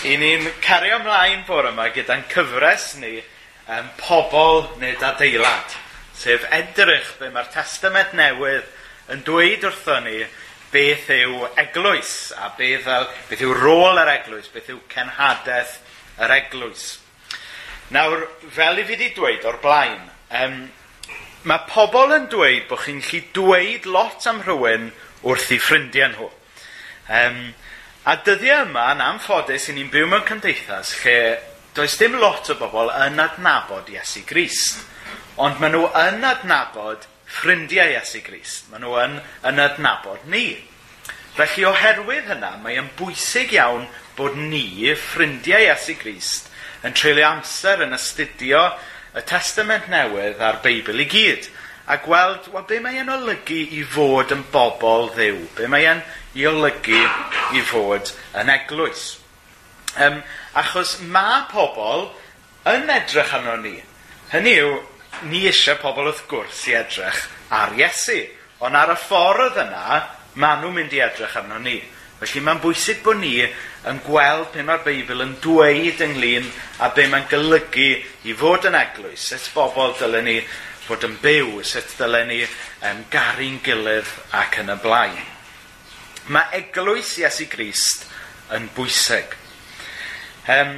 I ni'n cario ymlaen bore yma gyda'n cyfres ni um, pobl neu adeilad, sef edrych be mae'r testament newydd yn dweud wrtho ni beth yw eglwys a beth, yw, beth yw rôl yr eglwys, beth yw cenhadaeth yr eglwys. Nawr, fel i fi wedi dweud o'r blaen, um, mae pobl yn dweud bod chi'n gallu dweud lot am rhywun wrth i ffrindiau nhw. Um, A dyddiau yma, yn amffodus, i ni'n byw mewn cymdeithas lle does dim lot o bobl yn adnabod Iesu Grist, ond maen nhw yn adnabod ffrindiau Iesu Grist. Maen nhw yn, yn adnabod ni. Felly oherwydd hynna, mae yn bwysig iawn bod ni, ffrindiau Iesu Grist, yn treulio amser yn astudio y Testament Newydd a'r Beibl i gyd a gweld wel, be mae e'n olygu i fod yn bobl ddiw, be mae e'n i olygu i fod yn eglwys. Um, achos mae pobl yn edrych arno ni. Hynny yw, ni eisiau pobl wrth gwrs i edrych ar Iesu. Ond ar y ffordd yna, maen nhw'n mynd i edrych arno ni. Felly mae'n bwysig bod ni yn gweld be mae'r Beibl yn dweud ynglyn a be mae'n golygu i fod yn eglwys. Sut bobl dylen ni fod yn byw, sut dylen ni um, garu'n gilydd ac yn y blaen. Mae eglwys Iesu Grist yn bwysig. Um,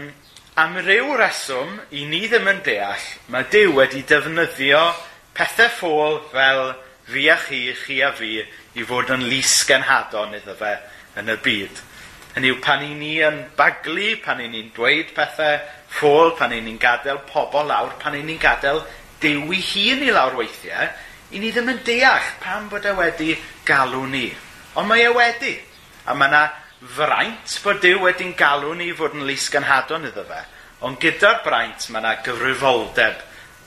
am ryw reswm, i ni ddim yn deall, mae Dyw wedi defnyddio pethau ffôl fel fi a chi, chi a fi, i fod yn lys genhadon iddo fe yn y byd. Hynny yw, pan i ni yn baglu, pan i ni'n dweud pethau ffôl, pan i ni'n gadael pobl lawr, pan i ni'n gadael dewi hun i lawr weithiau, i ni ddim yn deall pam bod e wedi galw ni. Ond mae e wedi. A mae yna fraint bod Dyw wedi'n galw ni fod yn lys ganhadon iddo fe. Ond gyda'r braint mae yna gyfrifoldeb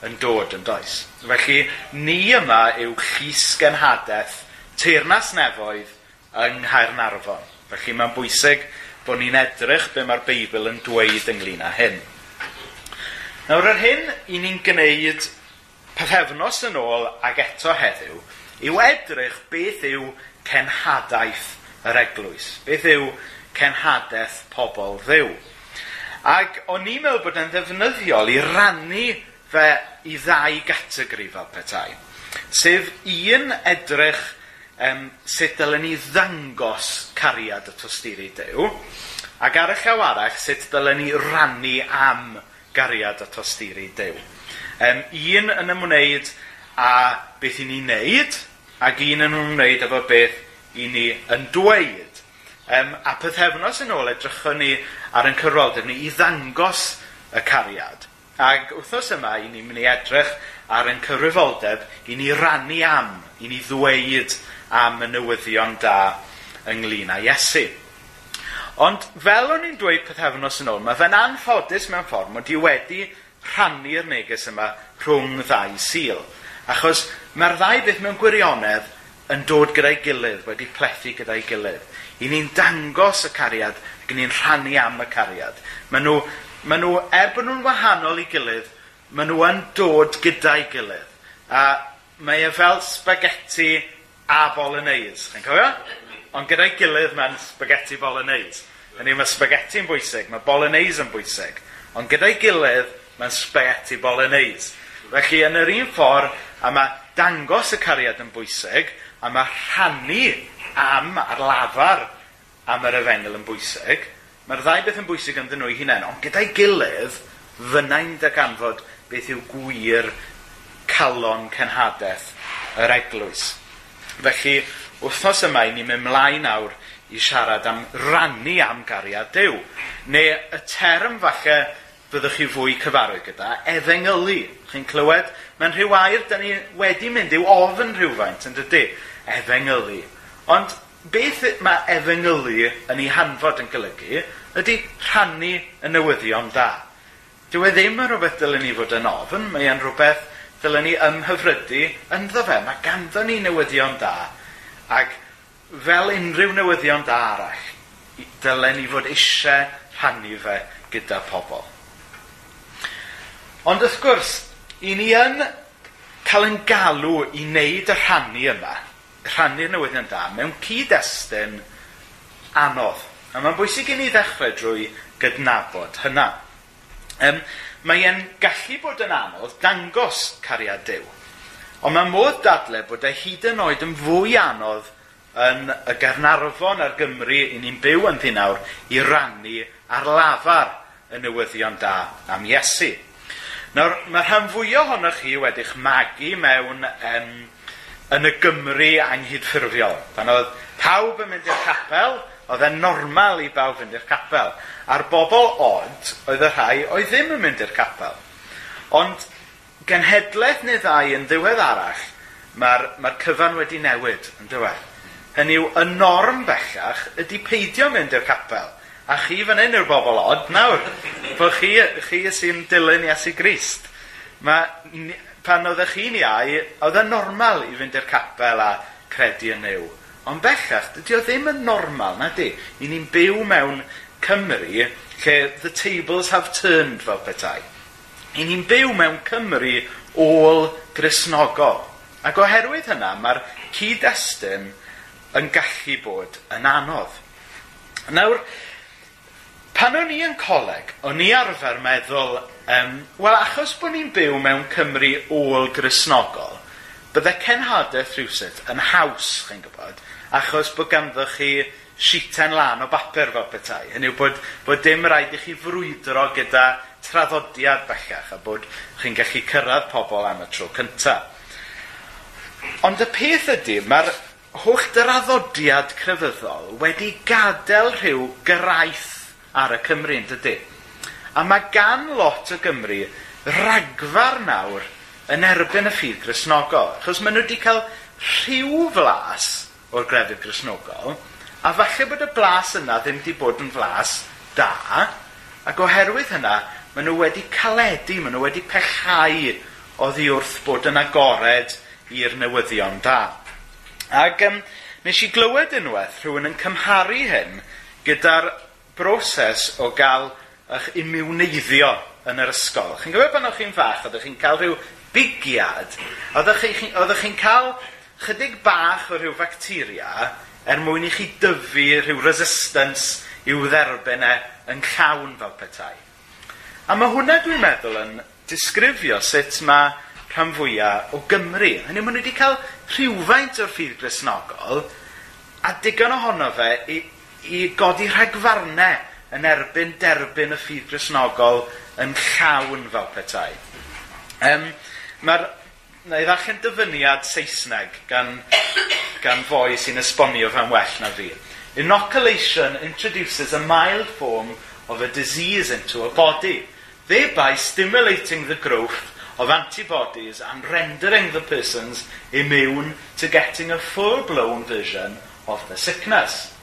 yn dod yn does. Felly, ni yma yw llys genhadaeth teirnas nefoedd yng Nghaernarfon. Felly mae'n bwysig bod ni'n edrych be mae'r Beibl yn dweud ynglyn â hyn. Nawr yr hyn i ni'n gwneud pethefnos yn ôl ag eto heddiw yw edrych beth yw cenhadaeth yr eglwys. Beth yw cenhadaeth pobl ddiw? Ac o'n i'n meddwl bod e'n ddefnyddiol i rannu fe i ddau gategori fel petai. Sef un edrych um, sut dylen ni ddangos cariad y tosturi dew, ac ar y llaw arall sut dylen ni rannu am gariad y tosturi dew. Um, un yn ymwneud a beth i ni'n neud, ac un yn nhw'n wneud efo beth i ni yn dweud. Um, a pethefnos yn ôl edrychon ni ar yn cyrwaldeb ni i ddangos y cariad. Ac wrthos yma, i ni'n mynd i edrych ar yn cyfrifoldeb i ni rannu am, i ni ddweud am y newyddion da ynglyn â Iesu. Ond fel o'n i'n dweud pethefnos yn ôl, mae fe'n anffodus mewn ffordd mod i wedi rhannu'r neges yma rhwng ddau sil. Achos mae'r ddau beth mewn gwirionedd yn dod gyda'i gilydd, wedi plethu gyda'i gilydd. I ni'n dangos y cariad ac ni'n rhannu am y cariad. Maen nhw, maen nhw, er bod nhw'n wahanol i gilydd, maen nhw yn dod gyda'i gilydd. A mae e fel spaghetti a bolognese, chi'n cofio? Ond gyda'i gilydd mae'n spaghetti bolognese. Yn mae spaghetti yn bwysig, mae bolognese yn bwysig. Ond gyda'i gilydd, mae'n spaghetti bolognese. Felly, yn yr un ffordd, a mae dangos y cariad yn bwysig, a mae rhannu am ar lafar am yr efengel yn bwysig, mae'r ddau beth yn bwysig yn nhw hunain, ond gyda'i gilydd, fyna'n darganfod beth yw gwir calon cenhadaeth yr eglwys. Felly, wythnos yma i ni'n mynd mlaen nawr i siarad am rannu am gariad Dyw. Neu y term falle fyddwch chi fwy cyfarwydd gyda, efengylu. Chi'n clywed, mewn rhyw air, da ni wedi mynd i'w ofyn rhywfaint, yn dydy, efengylu. Ond beth mae efengylu yn ei hanfod yn golygu ydy rhannu y newyddion da. Dyw e ddim yn rhywbeth dylen ni fod yn ofyn, mae e'n rhywbeth dylen ni ymhyfrydu ynddo fe. Mae ganddo ni newyddion da, ac fel unrhyw newyddion da arall, dylen ni fod eisiau rhannu fe gyda pobl. Ond wrth gwrs, i ni yn cael yn galw i wneud y rhannu yma, rhannu'r newyddion da, mewn cyd-destun anodd. A mae'n bwysig i ni ddechrau drwy gydnabod hynna. Um, mae e'n gallu bod yn anodd dangos cariad Dyw. Ond mae modd dadle bod e hyd yn oed yn fwy anodd yn y Gernarfon a'r Gymru i ni'n byw yn ddi nawr i rannu ar lafar y newyddion da am Iesu. Nawr, mae rhan fwyaf ohonoch chi wedi'ch magu mewn um, yn y Gymru anghydffurfiol. Pan oedd pawb yn mynd i'r capel, oedd e'n normal i bawb fynd i'r capel. A'r bobl od oedd y rhai oedd ddim yn mynd i'r capel. Ond genhedlaeth neu ddau yn ddiwedd arall, mae'r mae cyfan wedi newid yn diwedd. Hynny yw, y norm bellach ydy peidio mynd i'r capel. A chi fan hyn yw'r bobl od nawr. Bo chi, chi sy'n dilyn Iesu Grist. Mae, pan oeddech chi'n iau, oedd yn normal i fynd i'r capel a credu yn Nuw. Ond bellach, dydy o ddim yn normal, na di. I ni'n byw mewn Cymru lle the tables have turned fel petai. I ni'n byw mewn Cymru ôl grisnogol. Ac oherwydd hynna, mae'r cyd-destun yn gallu bod yn anodd. Nawr, Pan o'n i yn coleg, o'n i arfer meddwl, um, wel, achos bod ni'n byw mewn Cymru ôl grisnogol, bydde cenhadaeth rhywsut yn haws, chi'n gwybod, achos bod ganddoch chi sieten lan o bapur fel petai. Hynny yw bod, bod dim rhaid i chi frwydro gyda traddodiad bellach a bod chi'n gallu cyrraedd pobl am y tro cyntaf. Ond y peth ydy, mae'r hwch draddodiad crefyddol wedi gadael rhyw geraith ar y Cymru, yn dydy? A mae gan lot o Gymru ragfar nawr yn erbyn y ffydd grisnogol. Chos maen nhw wedi cael rhyw flas o'r grefydd grisnogol, a falle bod y blas yna ddim wedi bod yn flas da, ac oherwydd hynna, maen nhw wedi caledu, maen nhw wedi pechau o ddiwrth bod yn agored i'r newyddion da. Ac um, nes i glywed unwaith rhywun yn cymharu hyn gyda'r broses o gael eich imiwneiddio yn yr ysgol. Chi'n gwybod pan o'ch chi'n fach, oeddech chi'n cael rhyw bigiad, oeddech chi'n chi cael chydig bach o rhyw bacteria er mwyn i chi dyfu rhyw resistance i'w dderbyn e yn llawn fel petai. A mae hwnna dwi'n meddwl yn disgrifio sut mae rhan fwyaf o Gymru. Hynny maen nhw wedi cael rhywfaint o'r ffydd grisnogol a digon ohono fe i, i godi rhegfarnau yn erbyn derbyn y ffydd grisnogol yn llawn fel petai. Um, Mae'r na i ddallan dyfyniad Saesneg gan, gan foi sy'n esbonio fan well na fi. Inoculation introduces a mild form of a disease into a body, thereby stimulating the growth of antibodies and rendering the persons immune to getting a full-blown version of the sickness.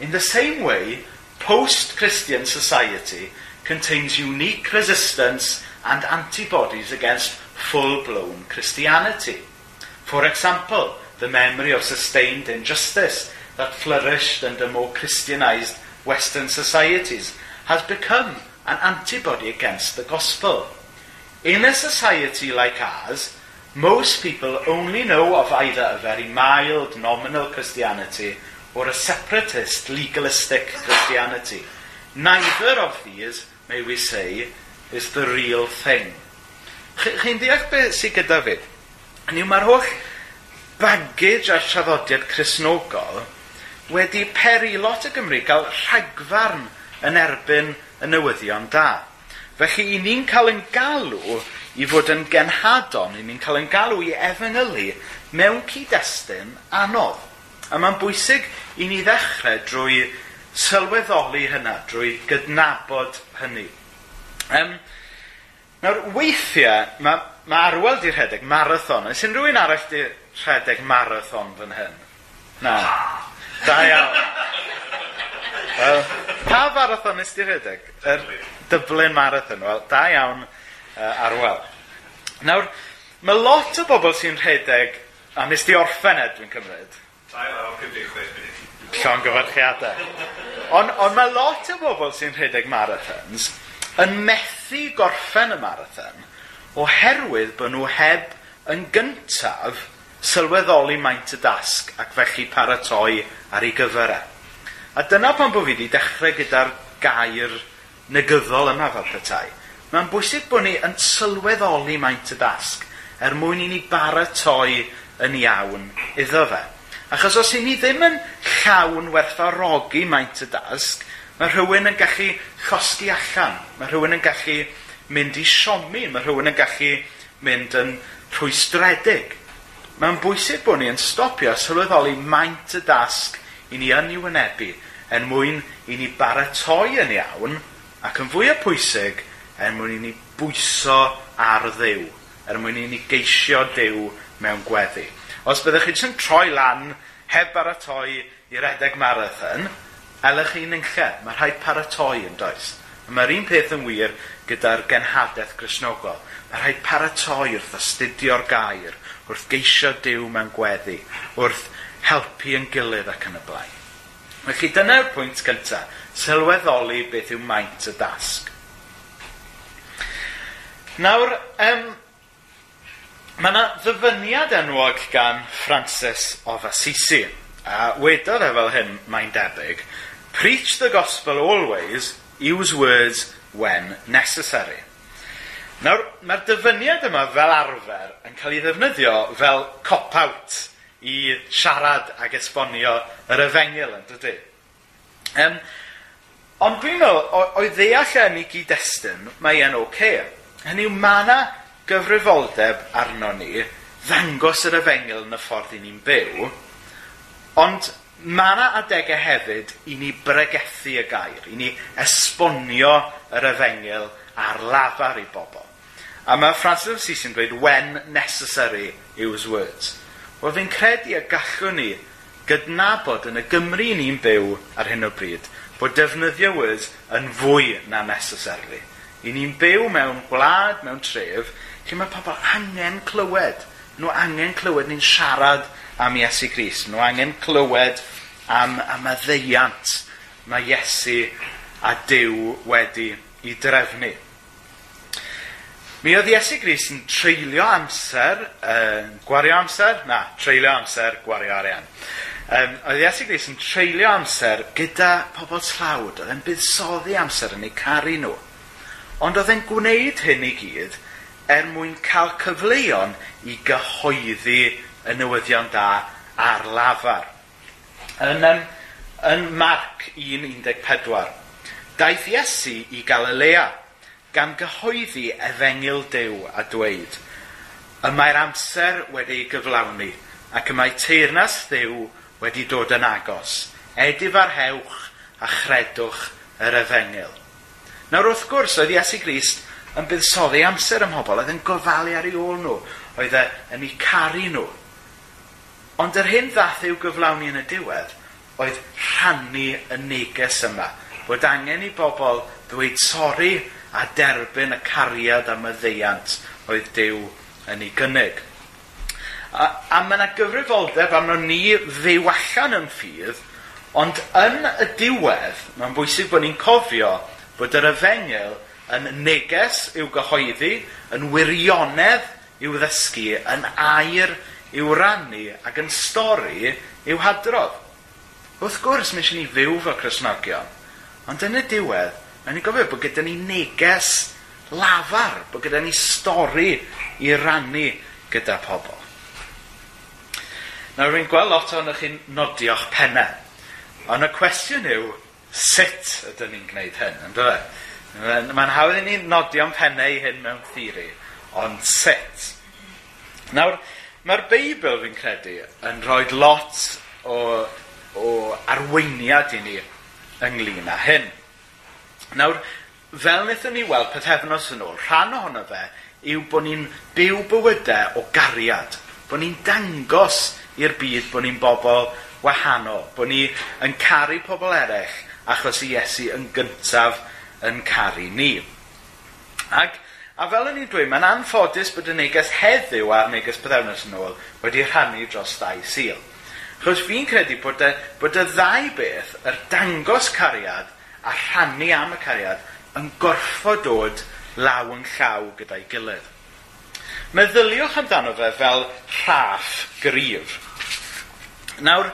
In the same way, post Christian society contains unique resistance and antibodies against full blown Christianity. For example, the memory of sustained injustice that flourished under more Christianized Western societies has become an antibody against the gospel. In a society like ours, most people only know of either a very mild, nominal Christianity or a separatist legalistic Christianity. Neither of these, may we say, is the real thing. Chi'n deall beth sydd gyda fi? Niw mae'r holl baggage a'r traddodiad chrysnogol wedi peri lot o Gymru gael rhagfarn yn erbyn y newyddion da. Felly, i ni'n cael yn galw i fod yn genhadon, i ni'n cael yn galw i efengylu mewn cyd-destun anodd. A mae'n bwysig i ni ddechrau drwy sylweddoli hynna, drwy gydnabod hynny. Um, nawr, weithiau, mae ma arwel di rhedeg marathon. Ys unrhyw un arall di rhedeg marathon fan hyn? Na. Da iawn. Wel, pa marathon ys di rhedeg? Yr er Dublin Marathon. Wel, da iawn uh, arwel. Nawr, mae lot o bobl sy'n rhedeg, a nes di orffen ed, dwi'n cymryd. Da iawn, 56 munud llongyfarchiadau. Ond on mae lot o bobl sy'n rhedeg marathons yn methu gorffen y marathon oherwydd bod nhw heb yn gyntaf sylweddoli maint y dasg ac felly paratoi ar ei gyfer e. A dyna pan bod fi wedi dechrau gyda'r gair negyddol yma fel petai. Mae'n bwysig bod ni yn sylweddoli maint y dasg er mwyn i ni baratoi yn iawn iddo fe. Achos os i ni ddim yn llawn werthfawrogi maint y dasg, mae rhywun yn gallu chosgi allan. Mae rhywun yn gallu mynd i siomi. Mae rhywun yn gallu mynd yn rhwystredig. Mae'n bwysig bod ni yn stopio sylweddoli maint y dasg i ni yn ei wynebu er mwyn i ni baratoi yn iawn ac yn fwy o pwysig er mwyn i ni bwyso ar ddew, er mwyn i ni geisio dew mewn gweddi. Os byddwch chi jyst yn troi lan heb baratoi i redeg marathon, elech chi'n unlle. Mae rhaid paratoi yn does. Mae'r un peth yn wir gyda'r genhadaeth grisnogol. Mae rhaid paratoi wrth astudio'r gair, wrth geisio Dyw mewn gweddi, wrth helpu yn gilydd ac yn y blaen. Felly dyna'r pwynt cyntaf, sylweddoli beth yw maint y dasg. Nawr, um, Mae yna ddyfyniad enwog gan Francis of Assisi. A wedodd e fel hyn, mae'n debyg, Preach the gospel always, use words when necessary. Nawr, mae'r dyfyniad yma fel arfer yn cael ei ddefnyddio fel cop-out i siarad ag esbonio yr efengil yn dydy. Um, ond dwi'n meddwl, o'i ddeall e yn ei gyd-destun, mae e'n oce. Okay. Hynny yw, mae yna gyfrifoldeb arno ni ddangos yr efengil yn y ffordd i ni'n byw, ond mae yna adegau hefyd i ni bregethu y gair, i ni esbonio yr efengil ar lafar i bobl. A mae Francis of Assisi yn dweud, when necessary use words. Wel fi'n credu y gallwn ni gydnabod yn y Gymru ni'n byw ar hyn o bryd, bod defnyddio words yn fwy na necessarily. I ni'n byw mewn gwlad, mewn tref, Felly mae pobl angen clywed. Nhw angen clywed ni'n siarad am Iesu Gris. Nhw angen clywed am, am y ddeiant mae Iesu a Dyw wedi i drefnu. Mi oedd Iesu Gris yn treulio amser, uh, gwario amser? Na, treulio amser, gwario arian. Um, oedd Iesu Gris yn treulio amser gyda pobl tlawd. Oedd e'n buddsoddi amser yn eu caru nhw. Ond oedd e'n gwneud hyn i gyd er mwyn cael cyfleon i gyhoeddi y newyddion da ar lafar. Yn, yn, yn Marc 1.14, daeth Iesu i Galilea gan gyhoeddi efengil dew a dweud, y mae'r amser wedi ei gyflawni ac y mae teirnas ddew wedi dod yn agos. Edif ar hewch a chredwch yr efengil. Nawr wrth gwrs, oedd Iesu Grist yn buddsoddi amser ym mhobl, oedd yn gofalu ar ei ôl nhw, oedd e yn eu caru nhw. Ond yr hyn ddath i'w gyflawni yn y diwedd, oedd rhannu y neges yma, bod angen i bobl ddweud sori a derbyn y cariad am y ddeiant oedd Dyw yn ei gynnig. A, a mae yna gyfrifoldeb am ni fyw allan yn ffydd, ond yn y diwedd, mae'n bwysig bod ni'n cofio bod yr yfengel yn neges i'w gyhoeddi, yn wirionedd i'w ddysgu, yn air i'w rannu ac yn stori i'w hadrodd. Wrth gwrs, mae eisiau ni fyw fel Cresnogion, ond yn y diwedd, mae'n ni gofio bod gyda ni neges lafar, bod gyda ni stori i rannu gyda pobl. Nawr, rwy'n gweld lot o'n chi'n nodio'ch pennau, ond y cwestiwn yw, sut ydym ni'n gwneud hyn, ynddo fe? Mae'n hawdd i ni nodio'n pennau hyn mewn theori, ond sut? Nawr, mae'r Beibl fi'n credu yn rhoi lot o, o arweiniad i ni ynglyn â hyn. Nawr, fel wnaethon ni weld pethefnos yn ôl, rhan ohono fe yw bod ni'n byw bywydau o gariad, bod ni'n dangos i'r byd bod ni'n bobl wahanol, bod ni yn caru pobl eraill achos i Iesu yn gyntaf yn caru ni. Ac, a fel yn i'n dweud, mae'n anffodus bod y neges heddiw a'r neges byddewnos yn ôl wedi rhannu dros ddau sil. Chos fi'n credu bod y, bod y ddau beth, yr dangos cariad a rhannu am y cariad, yn gorfod dod law yn llaw gyda'i gilydd. Meddyliwch amdano fe fel rhaff gryf. Nawr,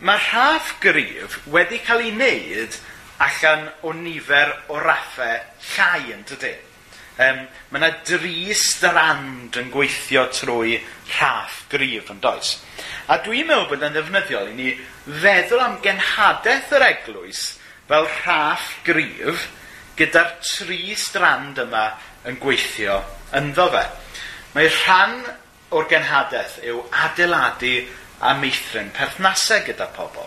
mae rhaff gryf wedi cael ei wneud allan o nifer o raffau llai yn dydy. Um, mae yna dri strand yn gweithio trwy rhaff gryf yn does. A dwi'n meddwl bod yn ddefnyddiol i ni feddwl am genhadaeth yr eglwys fel rhaff gryf gyda'r tri strand yma yn gweithio ynddo fe. Mae rhan o'r genhadaeth yw adeiladu a meithrin perthnasau gyda pobl.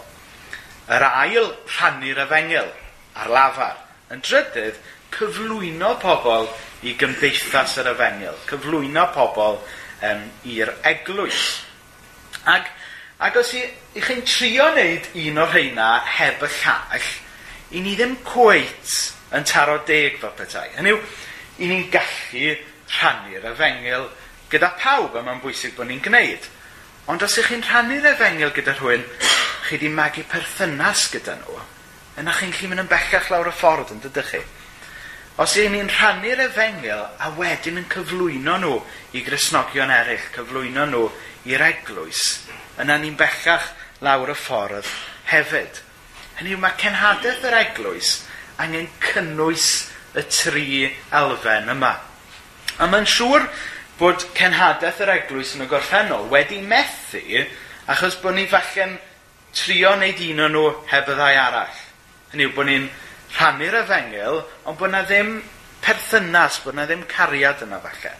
Yr ail, rhannu'r efengil ar lafar. Yn drydydd, cyflwyno pobl i gymdeithas yr efengil, cyflwyno pobl um, i'r eglwys. Ac, ac os i, i chi'n trio wneud un o'r rheina heb y llall, i ni ddim cweit yn taro deg fel petai. Hynny yw, i ni'n gallu rhannu'r efengil gyda pawb, a mae'n bwysig bod ni'n gwneud. Ond os ych chi'n rhannu'r efengil gyda rhywun, chi di magu perthynas gyda nhw, yna chi'n gallu mynd yn bellach lawr y ffordd yn dydych chi. Os y'n ni'n rhannu'r efengil a wedyn yn cyflwyno nhw i grisnogion eraill, cyflwyno nhw i'r eglwys, yna ni'n bellach lawr y ffordd hefyd. Hynny yw mae cenhadaeth yr eglwys angen cynnwys y tri elfen yma. A mae'n siŵr bod cenhadaeth yr eglwys yn y gorffennol wedi methu achos bod ni falle'n trio wneud un o'n nhw heb y ddau arall. Hynny yw bod ni'n rhannu'r efengil, ond bod na ddim perthynas, bod na ddim cariad yna falle.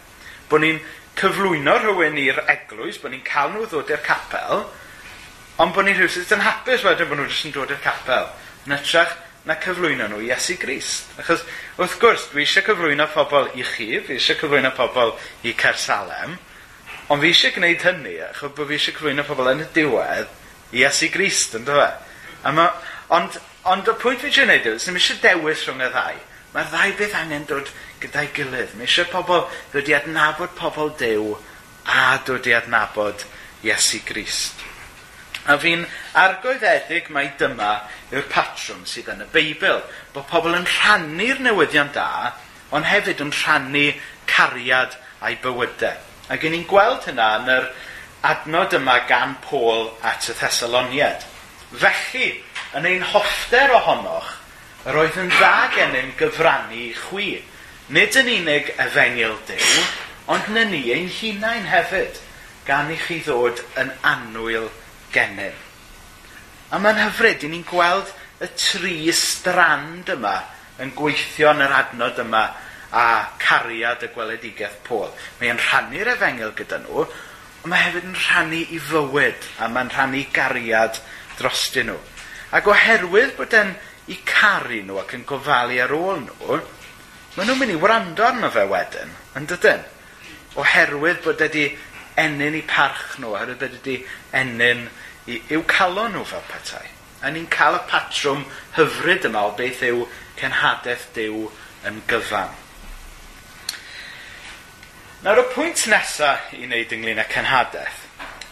Bod ni'n cyflwyno rhywun i'r eglwys, bod ni'n cael nhw ddod i'r capel, ond bod ni'n rhywbeth yn hapus wedyn bod nhw jyst yn dod i'r capel, yn ytrach na cyflwyno nhw i Iesu Grist. Achos, wrth gwrs, dwi eisiau cyflwyno pobl i chi, fi eisiau cyflwyno pobl i Cersalem, ond fi eisiau gwneud hynny, achos bod fi eisiau cyflwyno pobl yn y diwedd i Iesu Grist, ynddo fe? Ma, ond Ond y pwynt fi eisiau gwneud yw, sy'n eisiau dewis rhwng y ddau. Mae'r ddau beth angen dod gyda'i gilydd. Mae eisiau pobl dod i adnabod pobl dew a dod i adnabod Iesu Grist. A fi'n argoeddedig mai dyma yw'r patrwm sydd yn y Beibl. Bod pobl yn rhannu'r newyddion da, ond hefyd yn rhannu cariad a'i bywydau. Ac yn ni'n gweld hynna yn yr adnod yma gan Pôl at y Thessaloniad. Felly, yn ein hoffter ohonoch, yr oedd yn dda gennym gyfrannu i chwi. Nid yn unig efengil Dyw, ond na ni ein hunain hefyd, gan i chi ddod yn anwyl gennym. A mae'n hyfryd, i ni'n gweld y tri strand yma yn gweithio yn yr adnod yma a cariad y gweledigaeth Pôl. Mae'n rhannu'r efengil gyda nhw, ond mae hefyd yn rhannu i fywyd a mae'n rhannu gariad drostyn nhw. Ac oherwydd bod e'n i caru nhw ac yn gofalu ar ôl nhw, maen nhw'n mynd i wrando arno fe wedyn, yn dydyn? Oherwydd bod wedi enyn i parch nhw, oherwydd bod wedi enyn i, i'w calon nhw fel petai. A ni'n cael y patrwm hyfryd yma o beth yw cenhadaeth Dyw yn gyfan. Nawr y pwynt nesaf i wneud ynglyn â cenhadaeth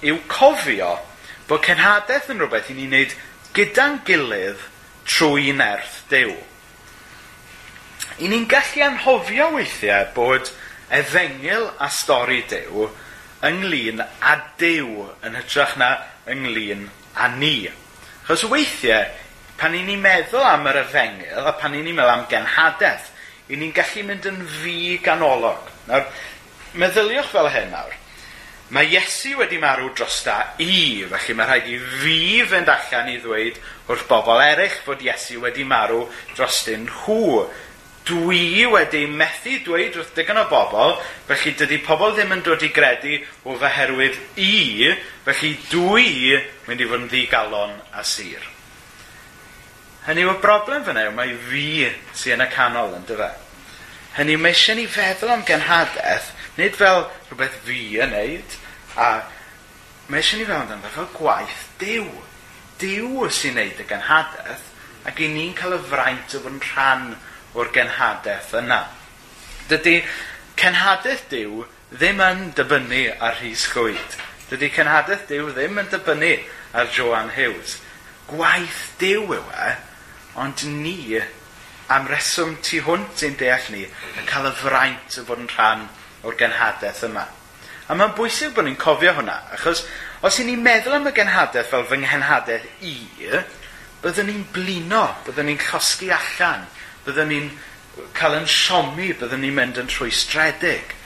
yw cofio bod cenhadaeth yn rhywbeth i ni wneud gyda'n gilydd trwy nerth Dyw. I ni'n gallu anhofio weithiau bod efengil a stori Dyw ynglyn â Dyw yn hytrach na ynglyn â ni. Chos weithiau, pan ni'n meddwl am yr efengil a pan ni'n meddwl am genhadaeth, i ni'n gallu mynd yn fi ganolog. Nawr, meddyliwch fel hyn nawr. Mae Iesu wedi marw drosta i, felly mae rhaid i fi fynd allan i ddweud wrth bobl eraill fod Iesu wedi marw drostyn nhw. Dwi wedi methu dweud wrth digon o bobl, felly dydy pobl ddim yn dod i gredu o feherwydd i, felly dwi mynd i fod yn ddigalon a sir. Hynny yw'r broblem fyna yw, mae fi sy'n yn y canol yn dyfa. Hynny mae eisiau ni feddwl am genhadaeth, nid fel rhywbeth fi yn neud, A mae eisiau ni fewn amdano fel gwaith diw. Diw sy'n neud y genhadaeth ac i ni'n cael y fraint o fod yn rhan o'r genhadaeth yna. Dydy cenhadaeth Dyw ddim yn dibynnu ar Rhys gwyd. Dydy cenhadaeth Dyw ddim yn dibynnu ar Joan Hughes. Gwaith Dyw yw e, ond ni am reswm tu hwnt ein deall ni yn cael y fraint o fod yn rhan o'r genhadaeth yma. A mae'n bwysig bod ni'n cofio hwnna, achos os i ni'n meddwl am y genhadaeth fel fy nghenhadaeth i, byddwn ni'n blino, byddwn ni'n llosgi allan, byddwn ni'n cael yn siomi, byddwn ni'n mynd yn trwy stredig.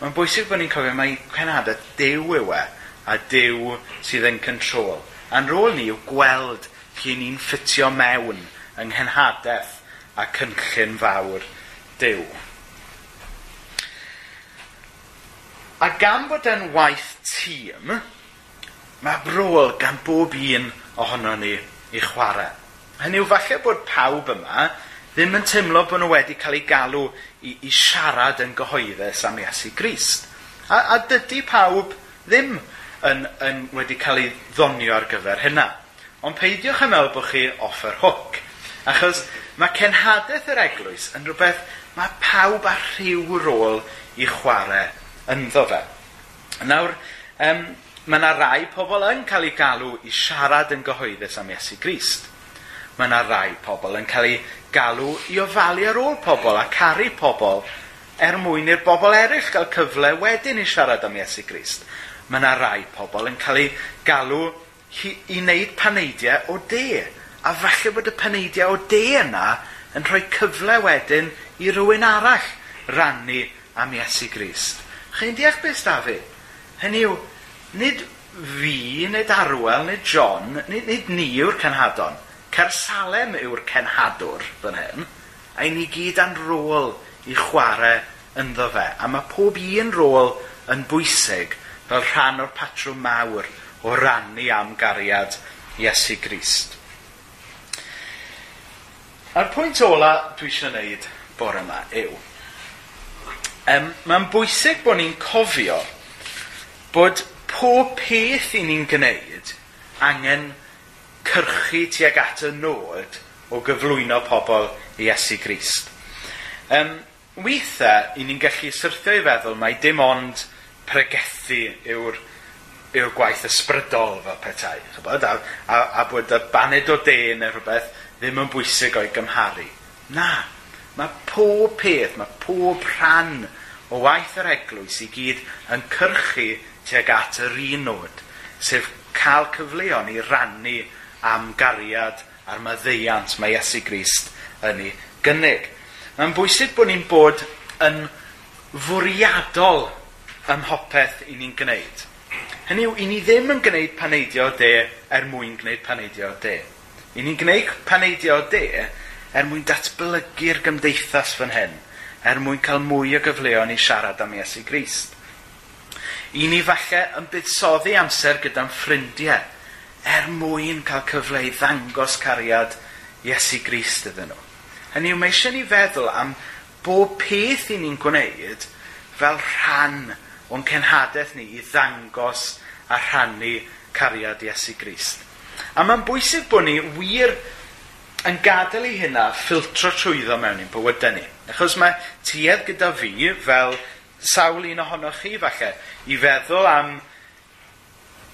Mae'n bwysig bod ni'n cofio mai cenhadaeth dew yw e, a dew sydd yn control. A'n rôl ni yw gweld lle ni'n ffitio mewn yng nghenhadaeth a cynllun fawr dew. A gan bod e'n waith tîm, mae brôl gan bob un ohono ni i chwarae. Hynny yw falle bod pawb yma ddim yn teimlo bod nhw wedi cael eu galw i, i siarad yn gyhoeddus am Iesu Grist. A, a dydy pawb ddim yn, yn wedi cael ei ddonio ar gyfer hynna. Ond peidiwch â meddwl bod chi off yr hook. Achos mae cenhadaeth yr eglwys yn rhywbeth mae pawb a rhyw rôl i chwarae ynddo fe. Nawr, um, mae yna rai pobl yn cael ei galw i siarad yn gyhoeddus am Iesu Grist. Mae yna rai pobl yn cael ei galw i ofalu ar ôl pobl a caru pobl er mwyn i'r bobl eraill gael cyfle wedyn i siarad am Iesu Grist. Mae yna rai pobl yn cael eu galw i wneud paneidiau o de. A falle bod y paneidiau o de yna yn rhoi cyfle wedyn i rywun arall rannu am Iesu Grist. Chi'n deall beth da fi? Hynny yw, nid fi, nid Arwel, nid John, nid, nid ni yw'r cenhadon. Cersalem yw'r cenhadwr fan hyn, a ni gyd a'n rôl i chwarae ynddo fe. A mae pob un rôl yn bwysig fel rhan o'r patrwm mawr o rannu am gariad Iesu Grist. A'r pwynt ola dwi eisiau gwneud bore yma yw, um, mae'n bwysig bod ni'n cofio bod pob peth i ni'n gwneud angen cyrchu tuag at y nod o gyflwyno pobl i Iesu Grist. Um, weithiau, i ni'n gallu syrthio i feddwl mai dim ond pregethu yw'r yw'r gwaith ysbrydol fel petai, chybod? A, a, a bod y baned o de neu rhywbeth ddim yn bwysig o'i gymharu. Na, Mae pob peth, mae pob rhan o waith yr eglwys i gyd yn cyrchu tuag at yr un nod, sef cael cyfleon i rannu am gariad a'r maddeiant mae Iesu Grist yn ei gynnig. Mae'n bwysig bod ni'n bod yn fwriadol ym mhopeth i ni'n gwneud. Hynny yw, i ni ddim yn gwneud paneidio de er mwyn gwneud paneidio de. I ni'n gwneud paneidio de er mwyn datblygu'r gymdeithas fan hyn, er mwyn cael mwy o gyfleon i siarad am Iesu Grist. I ni falle yn buddsoddi amser gyda'n ffrindiau, er mwyn cael cyfle i ddangos cariad Iesu Grist iddyn nhw. Hynny yw, mae eisiau ni feddwl am bob peth i ni'n gwneud fel rhan o'n cenhadaeth ni i ddangos a rhannu cariad Iesu Grist. A mae'n bwysig bod ni wir yn gadael i hynna ffiltro trwyddo mewn i'n bywydau ni. Achos mae tuedd gyda fi, fel sawl un ohonoch chi falle, i feddwl am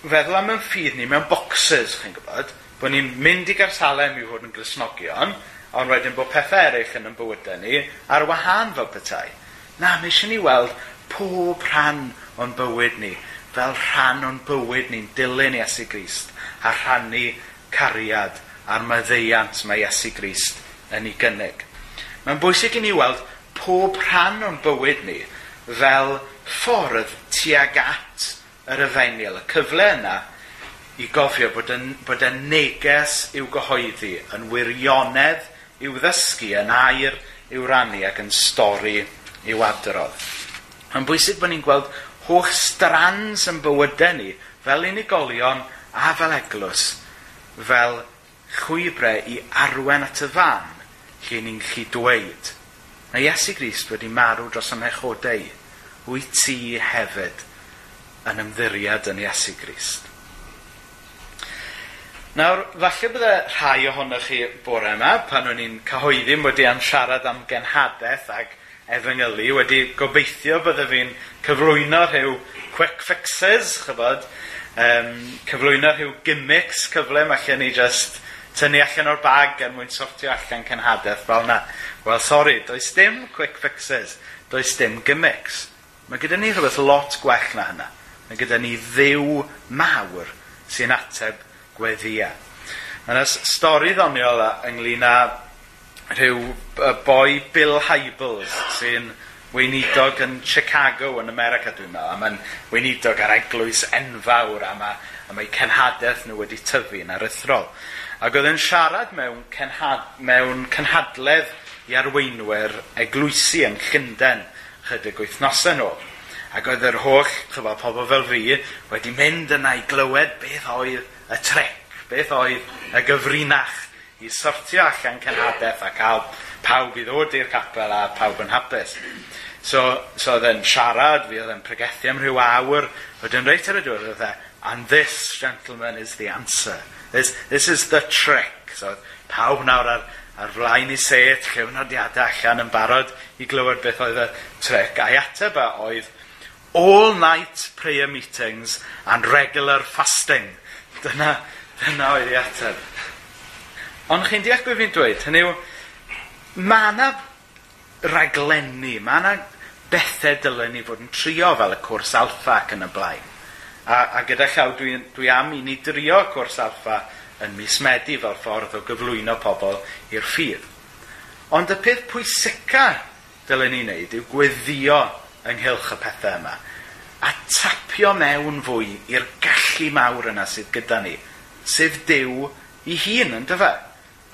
feddwl am yn ffydd ni mewn boxes, chi'n gwybod, bod ni'n mynd i garsalem i fod yn glysnogion, ond wedyn bod pethau eraill yn yn bywydau ni ar wahân fel petai. Na, mae eisiau ni weld pob rhan o'n bywyd ni, fel rhan o'n bywyd ni'n dilyn Iesu Grist, a rhannu cariad a'r maddeiant mae Iesu Grist yn ei gynnig. Mae'n bwysig i ni weld pob rhan o'n bywyd ni fel ffordd tuag at yr efengyl, y cyfle yna i gofio bod y, bod y neges i'w gyhoeddi yn wirionedd i'w ddysgu, yn air i'w rannu ac yn stori i'w adrodd. Mae'n bwysig bod ni'n gweld holl strands yn bywydau ni fel unigolion a fel eglwys fel chwybrau i arwen at y fan lle ni'n chi dweud Mae Iesu Grist wedi marw dros yn echodau wyt ti hefyd yn ymddiriad yn Iesu Grist. Nawr, falle bydde rhai ohonych chi bore yma, pan o'n i'n cyhoeddi wedi am siarad am genhadaeth ag efengylu, wedi gobeithio bydde fi'n cyflwyno rhyw quick fixes, chybod, um, cyflwyno rhyw gimmicks cyfle, mae ni just tynnu allan o'r bag er mwyn sortio allan cenhadaeth fel na. Wel, sori, does dim quick fixes, does dim gimmicks. Mae gyda ni rhywbeth lot gwell na hynna. Mae gyda ni ddiw mawr sy'n ateb gweddia. yna stori ddoniol ynglyn â rhyw boi Bill Hybels sy'n weinidog yn Chicago yn America dwi'n meddwl, a mae'n weinidog ar eglwys enfawr a mae, a mae cenhadaeth nhw wedi tyfu yn aruthrol. Ac oedd e'n siarad mewn, cenhad, mewn cenhadledd i arweinwyr eglwysi yn Llundain chydig wythnosau nhw. Ac oedd yr holl, chyfo, pobl fel fi, wedi mynd yna i glywed beth oedd y trec, beth oedd y gyfrinach i sortio allan cenhadaeth a cael pawb i ddod i'r capel a pawb yn hapus. So, so oedd e'n siarad, fi oedd e'n pregethu am rhyw awr, oedd e'n reit ar y diwedd, oedd e, and this, gentlemen, is the answer This, this is the trick. So, pawb nawr ar, ar flaen i set, lle nodiadau allan yn barod i glywed beth oedd y trec. A'i ateb e oedd all-night prayer meetings and regular fasting. Dyna, dyna oedd ei ateb. Ond chi'n deall beth fi'n dweud? Hynny yw, mae yna raglenni, mae yna bethau dylen ni fod yn trio fel y cwrs alfa ac yn y blaen. A, a gyda llaw dwi, dwi am i ni drio cwrs alfa yn mis Medi fel ffordd o gyflwyno pobl i'r ffydd. Ond y peth pwysica dylen ni wneud yw gweddio ynghylch y pethau yma a tapio mewn fwy i'r gallu mawr yna sydd gyda ni, sef Dyw i hun yn dyfa.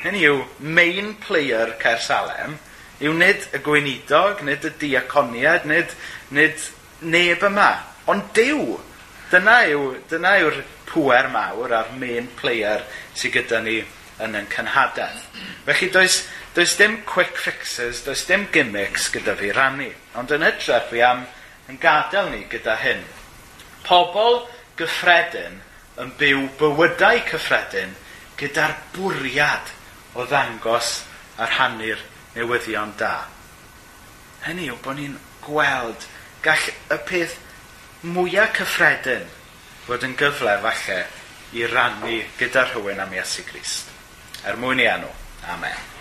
Hynny yw, main player Caer Salem yw nid y gweinidog, nid y diaconiad, nid, nid neb yma, ond Dyw Dyna yw, dyna yw'r pwer mawr a'r main player sydd gyda ni yn yn cynhadaeth. Felly does, does dim quick fixes, does dim gimmicks gyda fi rannu, ond yn hytrach fi am yn gadael ni gyda hyn. Pobl gyffredin yn byw bywydau cyffredin gyda'r bwriad o ddangos a rhannu'r newyddion da. Hynny yw bod ni'n gweld gall y peth mwyaf cyffredin fod yn gyfle falle i rannu gyda rhywun am Iesu Grist. Er mwyn i enw. Amen.